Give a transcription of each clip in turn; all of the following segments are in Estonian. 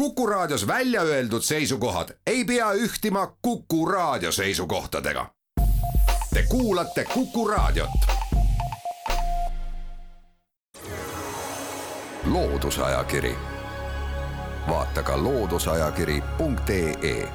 Kuku Raadios välja öeldud seisukohad ei pea ühtima Kuku Raadio seisukohtadega. Te kuulate Kuku Raadiot. loodusajakiri, vaata ka looduseajakiri.ee.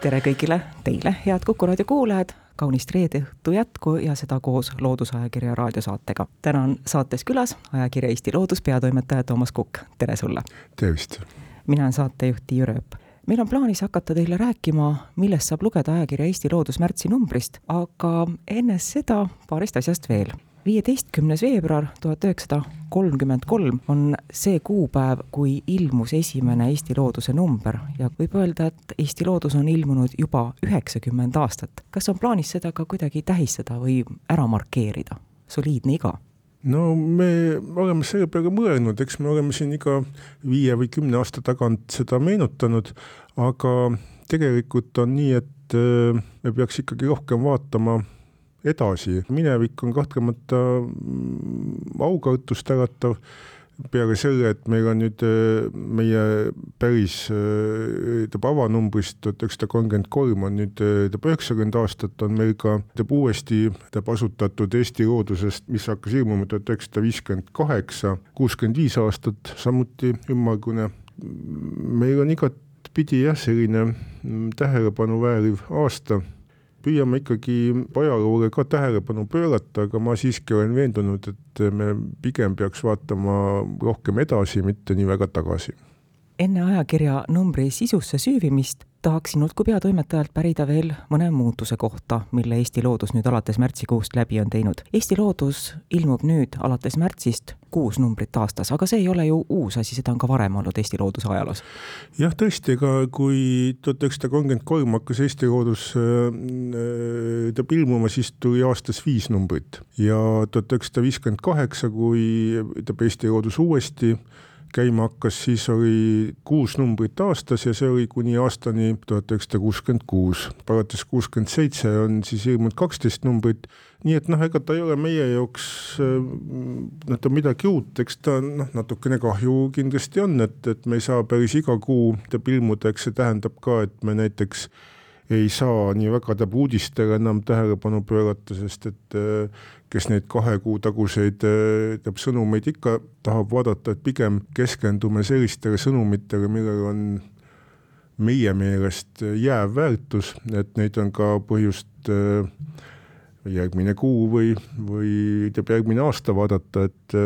tere kõigile teile, head Kuku Raadio kuulajad kaunist reede õhtu jätku ja seda koos Loodusajakirja raadiosaatega. täna on saates külas ajakirja Eesti Loodus peatoimetaja Toomas Kukk, tere sulle! tervist! Mina olen saatejuht Tiiu Rööp. meil on plaanis hakata teile rääkima, millest saab lugeda ajakirja Eesti Loodus märtsi numbrist, aga enne seda paarist asjast veel viieteistkümnes veebruar tuhat üheksasada kolmkümmend kolm on see kuupäev, kui ilmus esimene Eesti Looduse number ja võib öelda, et Eesti Loodus on ilmunud juba üheksakümmend aastat. kas on plaanis seda ka kuidagi tähistada või ära markeerida? soliidne iga no me oleme selle peale mõelnud, eks me oleme siin iga viie või kümne aasta tagant seda meenutanud, aga tegelikult on nii, et äh, me peaks ikkagi rohkem vaatama edasi, minevik on kahtlemata mm, aukartust äratav, peale selle, et meil on nüüd äh, meie päris äh, ütleb avanumbrist tuhat üheksasada kolmkümmend kolm on nüüd äh, ütleb üheksakümmend aastat, on meil ka ütleb uuesti ütleb asutatud Eesti loodusest, mis hakkas ilmuma tuhat üheksasada viiskümmend kaheksa, kuuskümmend viis aastat, samuti ümmargune. meil on igatpidi jah, selline mm, tähelepanu vääriv aasta püüame ikkagi ajaloole ka tähelepanu pöörata, aga ma siiski olen veendunud, et me pigem peaks vaatama rohkem edasi, mitte nii väga tagasi. enne ajakirja numbri sisusse süüvimist tahaksin sinult kui peatoimetajalt pärida veel mõne muutuse kohta, mille Eesti Loodus nüüd alates märtsikuust läbi on teinud. Eesti Loodus ilmub nüüd alates märtsist kuus numbrit aastas, aga see ei ole ju uus asi, seda on ka varem olnud Eesti Looduse ajaloos. jah, tõesti, ega kui tuhat üheksasada kolmkümmend kolm hakkas Eesti Loodus äh, äh ilmuma, siis tuli aastas viis numbrit ja tuhat üheksasada viiskümmend kaheksa, kui ütleb Eesti Loodus uuesti käima hakkas, siis oli kuus numbrit aastas ja see oli kuni aastani tuhat üheksasada kuuskümmend kuus. alates kuuskümmend seitse on siis ilmunud kaksteist numbrit, nii et noh, ega ta ei ole meie jaoks noh, ta midagi uut, eks ta noh, natukene kahju kindlasti on, et, et me ei saa päris iga kuu ilmuda, eks see tähendab ka, et me näiteks ei saa nii väga tähendab uudistele enam tähelepanu pöörata, sest et kes neid kahe kuu taguseid tähendab sõnumeid ikka tahab vaadata, et pigem keskendume sellistele sõnumitele, millel on meie meelest jääv väärtus, et neid on ka põhjust järgmine kuu või, või ütleb järgmine aasta vaadata, et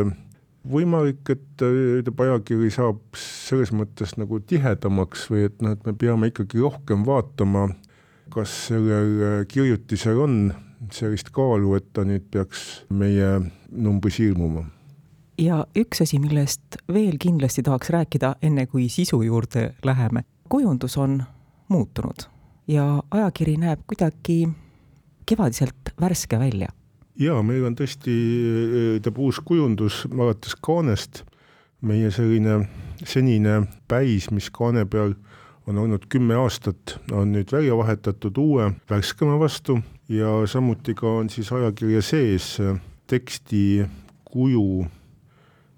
võimalik, et ütleb ajakiri saab selles mõttes nagu tihedamaks või et noh, et me peame ikkagi rohkem vaatama kas sellel äh, kirjutisel on sellist kaalu, et ta nüüd peaks meie numbris ilmuma? ja üks asi, millest veel kindlasti tahaks rääkida, enne kui sisu juurde läheme, kujundus on muutunud ja ajakiri näeb kuidagi kevadiselt värske välja. jaa, meil on tõesti, ütleb uus kujundus alates kaanest, meie selline senine päis, mis kaane peal on olnud kümme aastat, on nüüd välja vahetatud uue värskema vastu ja samuti ka on siis ajakirja sees teksti kuju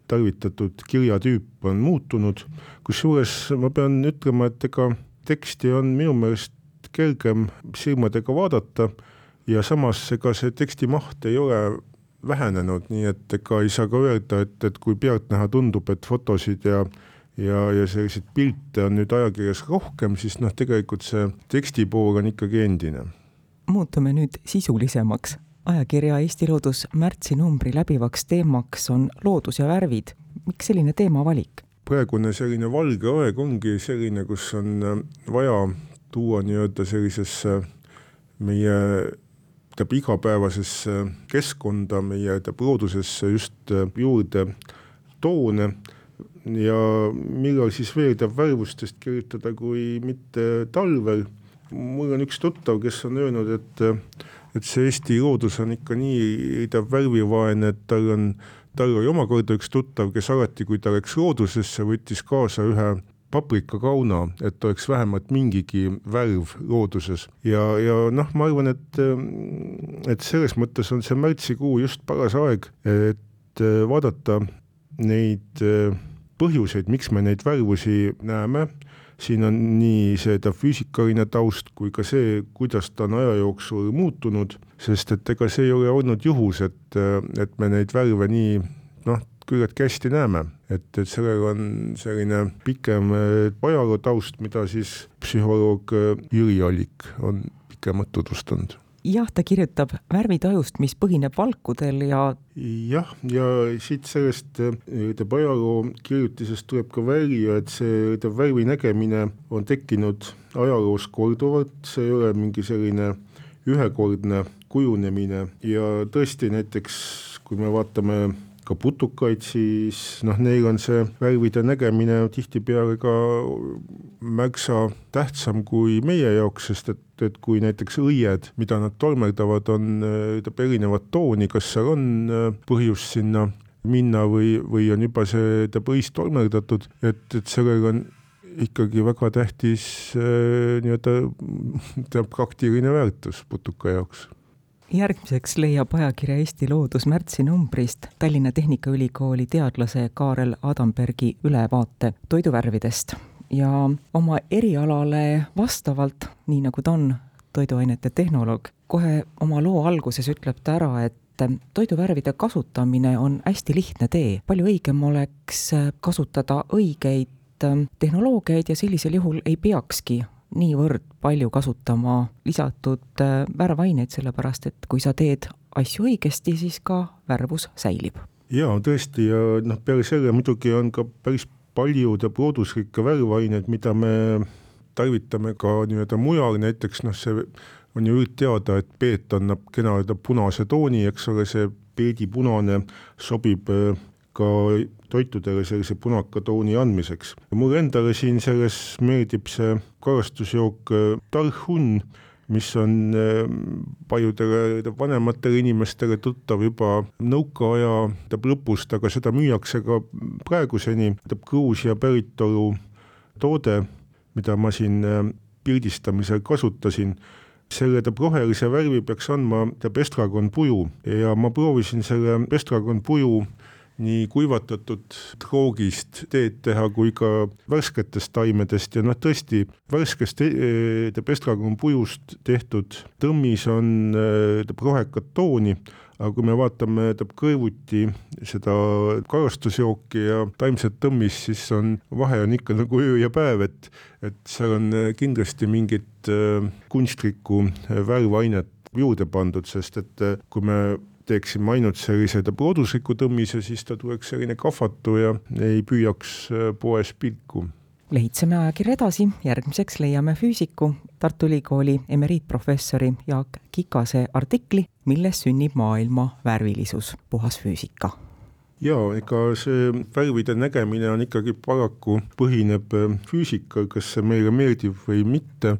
tarvitatud kirjatüüp on muutunud, kusjuures ma pean ütlema, et ega teksti on minu meelest kergem silmadega vaadata ja samas ega see teksti maht ei ole vähenenud, nii et ega ei saa ka öelda, et, et kui pealtnäha tundub, et fotosid ja ja, ja selliseid pilte on nüüd ajakirjas rohkem, siis noh, tegelikult see teksti pool on ikkagi endine. muutume nüüd sisulisemaks. ajakirja Eesti Loodus märtsinumbri läbivaks teemaks on loodus ja värvid. miks selline teemavalik? praegune selline valge aeg ongi selline, kus on äh, vaja tuua nii-öelda sellisesse meie tähendab igapäevasesse keskkonda, meie tähendab loodusesse just äh, juurde toone ja millal siis veel tahab värvustest kirjutada, kui mitte talvel. mul on üks tuttav, kes on öelnud, et, et see Eesti loodus on ikka nii tähendab värvivaene, et tal on, tal oli omakorda üks tuttav, kes alati, kui ta läks loodusesse, võttis kaasa ühe paprikakauna, et oleks vähemalt mingigi värv looduses ja, ja noh, ma arvan, et, et selles mõttes on see märtsikuu just paras aeg, et vaadata neid põhjuseid, miks me neid värvusi näeme, siin on nii seda füüsikaline taust kui ka see, kuidas ta on aja jooksul muutunud, sest et ega see ei ole olnud juhus, et, et me neid värve nii noh, küllaltki hästi näeme, et, et sellega on selline pikem ajaloo taust, mida siis psühholoog Jüri Allik on pikemalt tutvustanud jah, ta kirjutab värvitajust, mis põhineb valkudel ja jah, ja siit sellest ütleb ajaloo kirjutisest tuleb ka välja, et see värvi nägemine on tekkinud ajaloos korduvalt, see ei ole mingi selline ühekordne kujunemine. Ja tõesti näiteks kui me vaatame ka putukaid, siis noh, neil on see värvide nägemine tihtipeale ka märksa tähtsam kui meie jaoks, sest et, et kui näiteks õied, mida nad tolmeldavad, on, ütleb erinevat tooni, kas seal on äh, põhjust sinna minna või, või on juba see, ütleb õis tolmeldatud, et, et sellel on ikkagi väga tähtis äh, nii-öelda praktiline väärtus putuka jaoks järgmiseks leiab ajakirja Eesti Loodus märtsinumbrist Tallinna Tehnikaülikooli teadlase Kaarel Adambergi ülevaate toiduvärvidest ja oma erialale vastavalt, nii nagu ta on toiduainete tehnoloog, kohe oma loo alguses ütleb ta ära, et toiduvärvide kasutamine on hästi lihtne tee, palju õigem oleks kasutada õigeid tehnoloogiaid ja sellisel juhul ei peakski niivõrd palju kasutama lisatud äh, värvaineid, sellepärast et kui sa teed asju õigesti, siis ka värvus säilib. jaa, tõesti, ja noh, peale selle muidugi on ka päris palju looduslikke värvaineid, mida me tarvitame ka nii-öelda mujal, näiteks noh, see on ju üldteada, et peet annab kena punase tooni, eks ole, see peedipunane sobib äh, ka toitudele sellise punaka tooni andmiseks. mulle endale siin selles meeldib see karastusjook äh, Tarhun, mis on äh, paljudele vanematele inimestele tuttav juba nõukaaja lõpust, aga seda müüakse ka praeguseni, Gruusia päritolu toode, mida ma siin äh, pildistamisel kasutasin selle tähendab rohelise värvi peaks andma tähendab estragon puju ja ma proovisin selle estragon puju nii kuivatatud roogist teed teha kui ka värsketest taimedest. Ja noh, tõesti värskest teeb estragon pujust tehtud. Tõmmis on, teeb rohekat tooni, aga kui me vaatame, kõrvuti seda karastusjooki ja taimset tõmmist, siis on, vahe on ikka nagu öö ja päev, et, et seal on kindlasti mingit kunstlikku värvainet juurde pandud, sest et kui me teeksime ainult sellise loodusliku tõmmise, siis ta tuleks selline kahvatu ja ei püüaks äh, poes pilku. Lehitseme ajakirja edasi, järgmiseks leiame füüsiku. Tartu Ülikooli emeriitprofessori Jaak Kikase artikli, milles sünnib maailma värvilisus, puhas füüsika. Jaa, ega see värvide nägemine on ikkagi paraku, põhineb äh, füüsikal, kas see meile meeldib või mitte,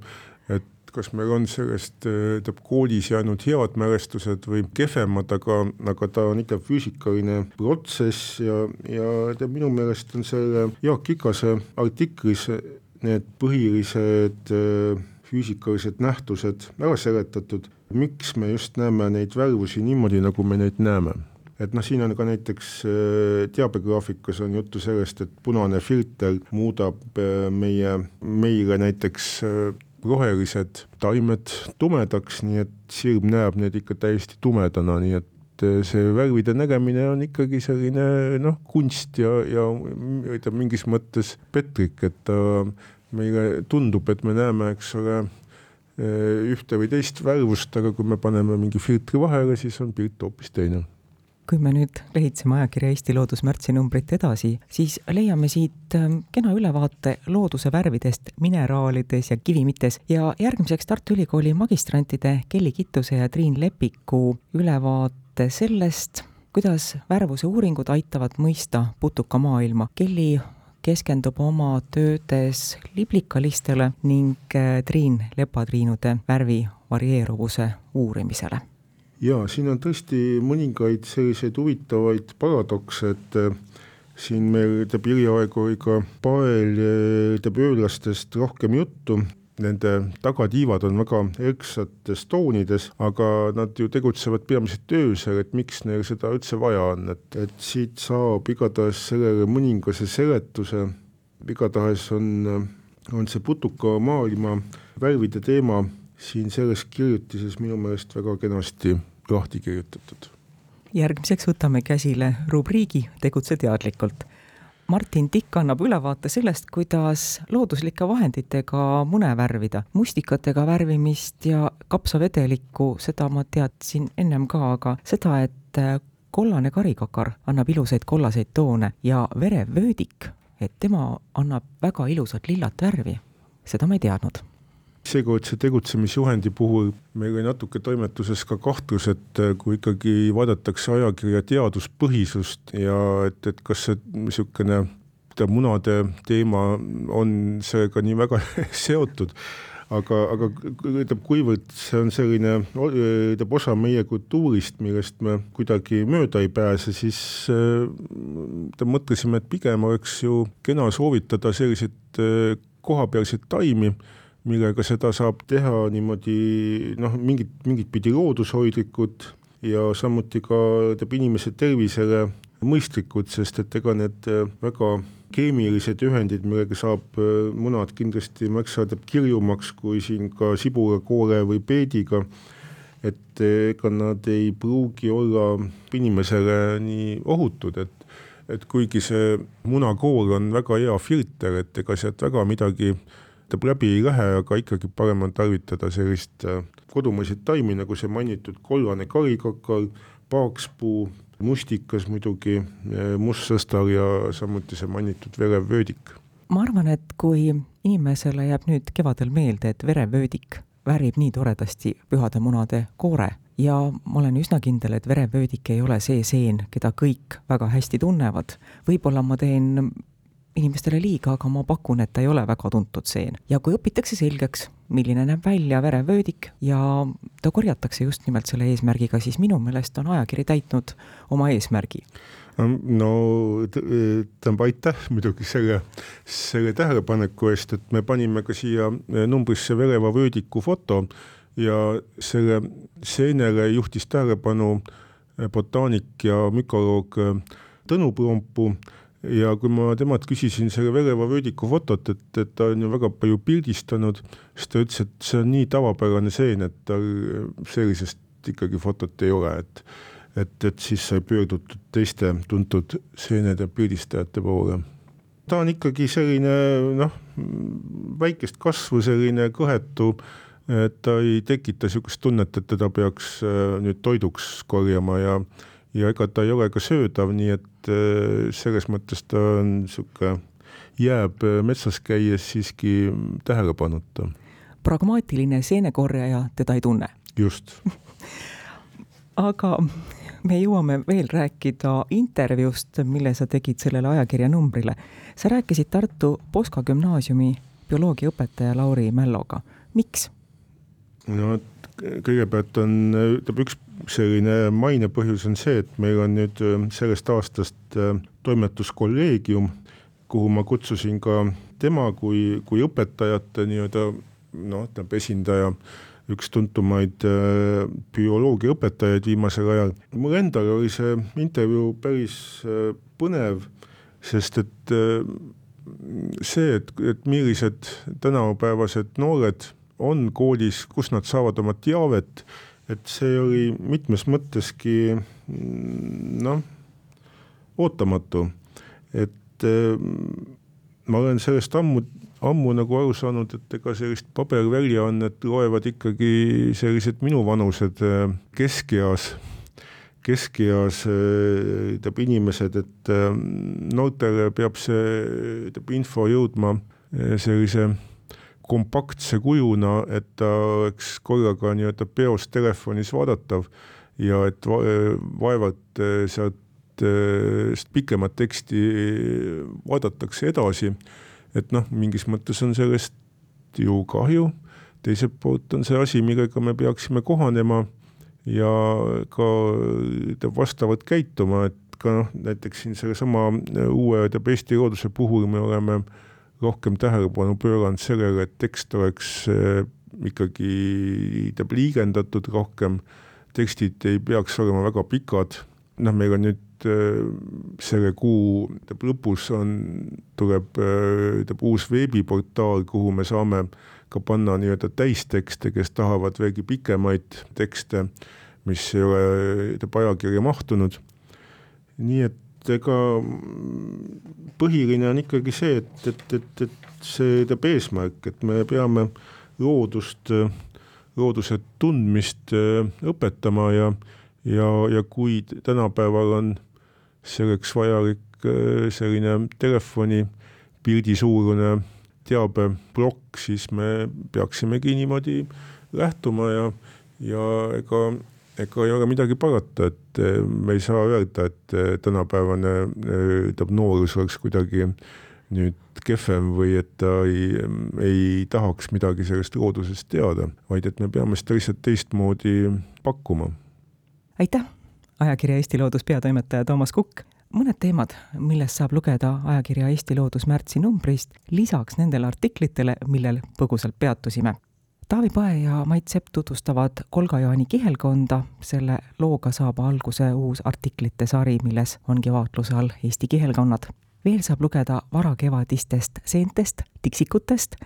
kas meil on sellest, tähendab koolis jäänud head mälestused või kehvemad, aga, aga ta on ikka füüsikaline protsess ja, ja tead minu meelest on selle Jaak Kikase artiklis need põhilised äh, füüsikalised nähtused ära seletatud, miks me just näeme neid värvusi niimoodi, nagu me neid näeme? Et noh, siin on ka näiteks äh, teabegraafikas on juttu sellest, et punane filter muudab äh, meie, meile näiteks rohelised taimed tumedaks, nii et silm näeb neid ikka täiesti tumedana, nii et eh, see värvide nägemine on ikkagi selline noh, kunst ja, ja ütleme mingis mõttes petrik, et ta meile tundub, et me näeme, eks ole, eh, ühte või teist värvust, aga kui me paneme mingi filtri vahele, siis on pilt hoopis teine kui me nüüd lehitseme ajakirja Eesti Loodus märtsinumbrit edasi, siis leiame siit ähm, kena ülevaate looduse värvidest mineraalides ja kivimites ja järgmiseks Tartu Ülikooli magistrantide Kelly Kittuse ja Triin Lepiku ülevaate sellest, kuidas värvuse uuringud aitavad mõista putukamaailma. Kelly keskendub oma töödes liblikalistele ning äh, Triin lepatriinude värvi varieeruvuse uurimisele jaa, siin on tõesti mõningaid selliseid huvitavaid paradokse, et äh, siin meil teeb hiljaaegu ikka pael, teeb öölastest rohkem juttu, nende tagatiivad on väga erksates toonides, aga nad ju tegutsevad peamiselt öösel, et miks neil seda üldse vaja on, et, et siit saab igatahes sellele mõningase seletuse, igatahes on, on see putuka maailma värvide teema siin selles kirjutises minu meelest väga kenasti lahti kirjutatud. järgmiseks võtame käsile rubriigi Tegutse teadlikult Martin Tikk annab ülevaate sellest, kuidas looduslike vahenditega mune värvida, mustikatega värvimist ja kapsavedelikku, seda ma teadsin ennem ka, aga seda, et kollane karikakar annab ilusaid kollaseid toone ja verevöödik, et tema annab väga ilusat lillat värvi, seda ma ei teadnud seekordse tegutsemisjuhendi puhul meil oli natuke toimetuses ka kahtlus, et äh, kui ikkagi vaadatakse ajakirja teaduspõhisust ja et, et kas see niisugune munade teema on sellega nii väga seotud, aga, aga ütleb, kuivõrd see on selline, ütleb osa meie kultuurist, millest me kuidagi mööda ei pääse, siis äh, mõtlesime, et pigem oleks ju kena soovitada selliseid äh, kohapealseid taimi millega seda saab teha niimoodi noh, mingit, mingit pidi loodushoidlikud ja samuti ka teeb inimese tervisele mõistlikud, sest et ega need äh, väga keemilised ühendid, millega saab äh, munad kindlasti märksa kirjumaks kui siin ka sibulakoore või peediga, et äh, ega nad ei pruugi olla inimesele nii ohutud, et et kuigi see munakoor on väga hea filter, et ega sealt väga midagi tähendab läbi ei lähe, aga ikkagi parem on tarvitada sellist äh, kodumaiseid taimi, nagu see mainitud kollane karikakal, paakspuu, mustikas muidugi, äh, mustsõstar ja samuti see mainitud verevöödik. ma arvan, et kui inimesele jääb nüüd kevadel meelde, et verevöödik värvib nii toredasti pühade munade koore ja ma olen üsna kindel, et verevöödik ei ole see seen, keda kõik väga hästi tunnevad. võib-olla ma teen inimestele liiga, aga ma pakun, et ta ei ole väga tuntud seen. ja kui õpitakse selgeks, milline näeb välja verevöödik ja ta korjatakse just nimelt selle eesmärgiga, siis minu meelest on ajakiri täitnud oma eesmärgi no tähendab aitäh muidugi selle, selle tähelepaneku eest, et me panime ka siia numbrisse vereva vöödiku foto ja selle seenele juhtis tähelepanu botaanik ja mükoloog Tõnu Prompu ja kui ma temalt küsisin selle vereva vöödiku fotot, et, et ta on ju väga palju pildistanud, siis ta ütles, et see on nii tavapärane seen, et tal sellisest ikkagi fotot ei ole, et et, et siis sai pöördutud teiste tuntud seenede pildistajate poole. ta on ikkagi selline noh, väikest kasvu, selline kõhetu, et ta ei tekita niisugust tunnet, et teda peaks äh, nüüd toiduks korjama ja ja ega ta ei ole ka söödav, nii et äh, selles mõttes ta on niisugune, jääb äh, metsas käies siiski tähelepanuta. pragmaatiline seenekorjaja teda ei tunne. just aga me jõuame veel rääkida intervjuust, mille sa tegid sellele ajakirja numbrile. sa rääkisid Tartu Poska gümnaasiumi bioloogiaõpetaja Lauri Mälloga, miks? no kõigepealt on, ütleb üks selline maine põhjus on see, et meil on nüüd äh, sellest aastast äh, toimetuskolleegium, kuhu ma kutsusin ka tema kui, kui õpetajate nii-öelda noh, ütleme esindaja, üks tuntumaid äh, bioloogiaõpetajaid viimasel ajal. mul endal oli see intervjuu päris põnev, sest et see, et, et millised tänapäevased noored on koolis, kus nad saavad oma teavet et see oli mitmes mõtteski mm, noh, ootamatu, et äh, ma olen sellest ammu, ammu nagu aru saanud, et ega sellist paberväljaannet loevad ikkagi sellised minuvanused äh, keskeas, keskeas äh, ütleb inimesed, et noortele peab see, ütleb info jõudma sellise kompaktse kujuna, et ta oleks korraga nii-öelda peos telefonis vaadatav ja et vaevalt eh, sealt eh, pikemat teksti vaadatakse edasi. et noh, mingis mõttes on sellest ju kahju, teiselt poolt on see asi, millega me peaksime kohanema ja ka vastavalt käituma, et ka noh, näiteks siin sellesama uue Eesti looduse puhul me oleme rohkem tähelepanu pööranud sellele, et tekst oleks ikkagi tähendab liigendatud rohkem, tekstid ei peaks olema väga pikad, noh, meil on nüüd selle kuu lõpus on, tuleb tähendab uus veebiportaal, kuhu me saame ka panna nii-öelda täistekste, kes tahavad veelgi pikemaid tekste, mis ei ole ajakirja mahtunud. nii et ega põhiline on ikkagi see, et, et, et, et see tähendab eesmärk, et me peame loodust, looduse tundmist õpetama ja, ja, ja kui tänapäeval on selleks vajalik selline telefoni pildisuurune teabeplokk, siis me peaksimegi niimoodi lähtuma ja, ja ega, ega ei ole midagi parata, et me ei saa öelda, et tänapäevane tähendab noorus oleks kuidagi nüüd kehvem või et ta ei, ei tahaks midagi sellest loodusest teada, vaid et me peame seda lihtsalt teistmoodi pakkuma. aitäh, ajakirja Eesti Loodus peatoimetaja Toomas Kukk mõned teemad, millest saab lugeda ajakirja Eesti Loodus märtsi numbrist, lisaks nendele artiklitele, millel põgusalt peatusime. Taavi Pae ja Mait Sepp tutvustavad Kolga-Jaani kihelkonda, selle looga saab alguse uus artiklite sari, milles ongi vaatluse all Eesti kihelkonnad. Veel saab lugeda varakevadistest seentest, tiksikutest,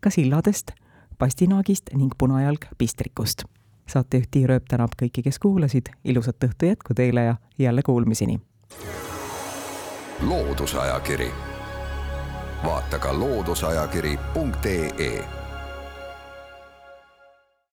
ka silladest, pastinaagist ning punajalg pistrikust. saatejuht Tiia Rööp tänab kõiki, kes kuulasid, ilusat õhtu jätku teile ja jälle kuulmiseni. loodusajakiri, vaata ka looduseajakiri.ee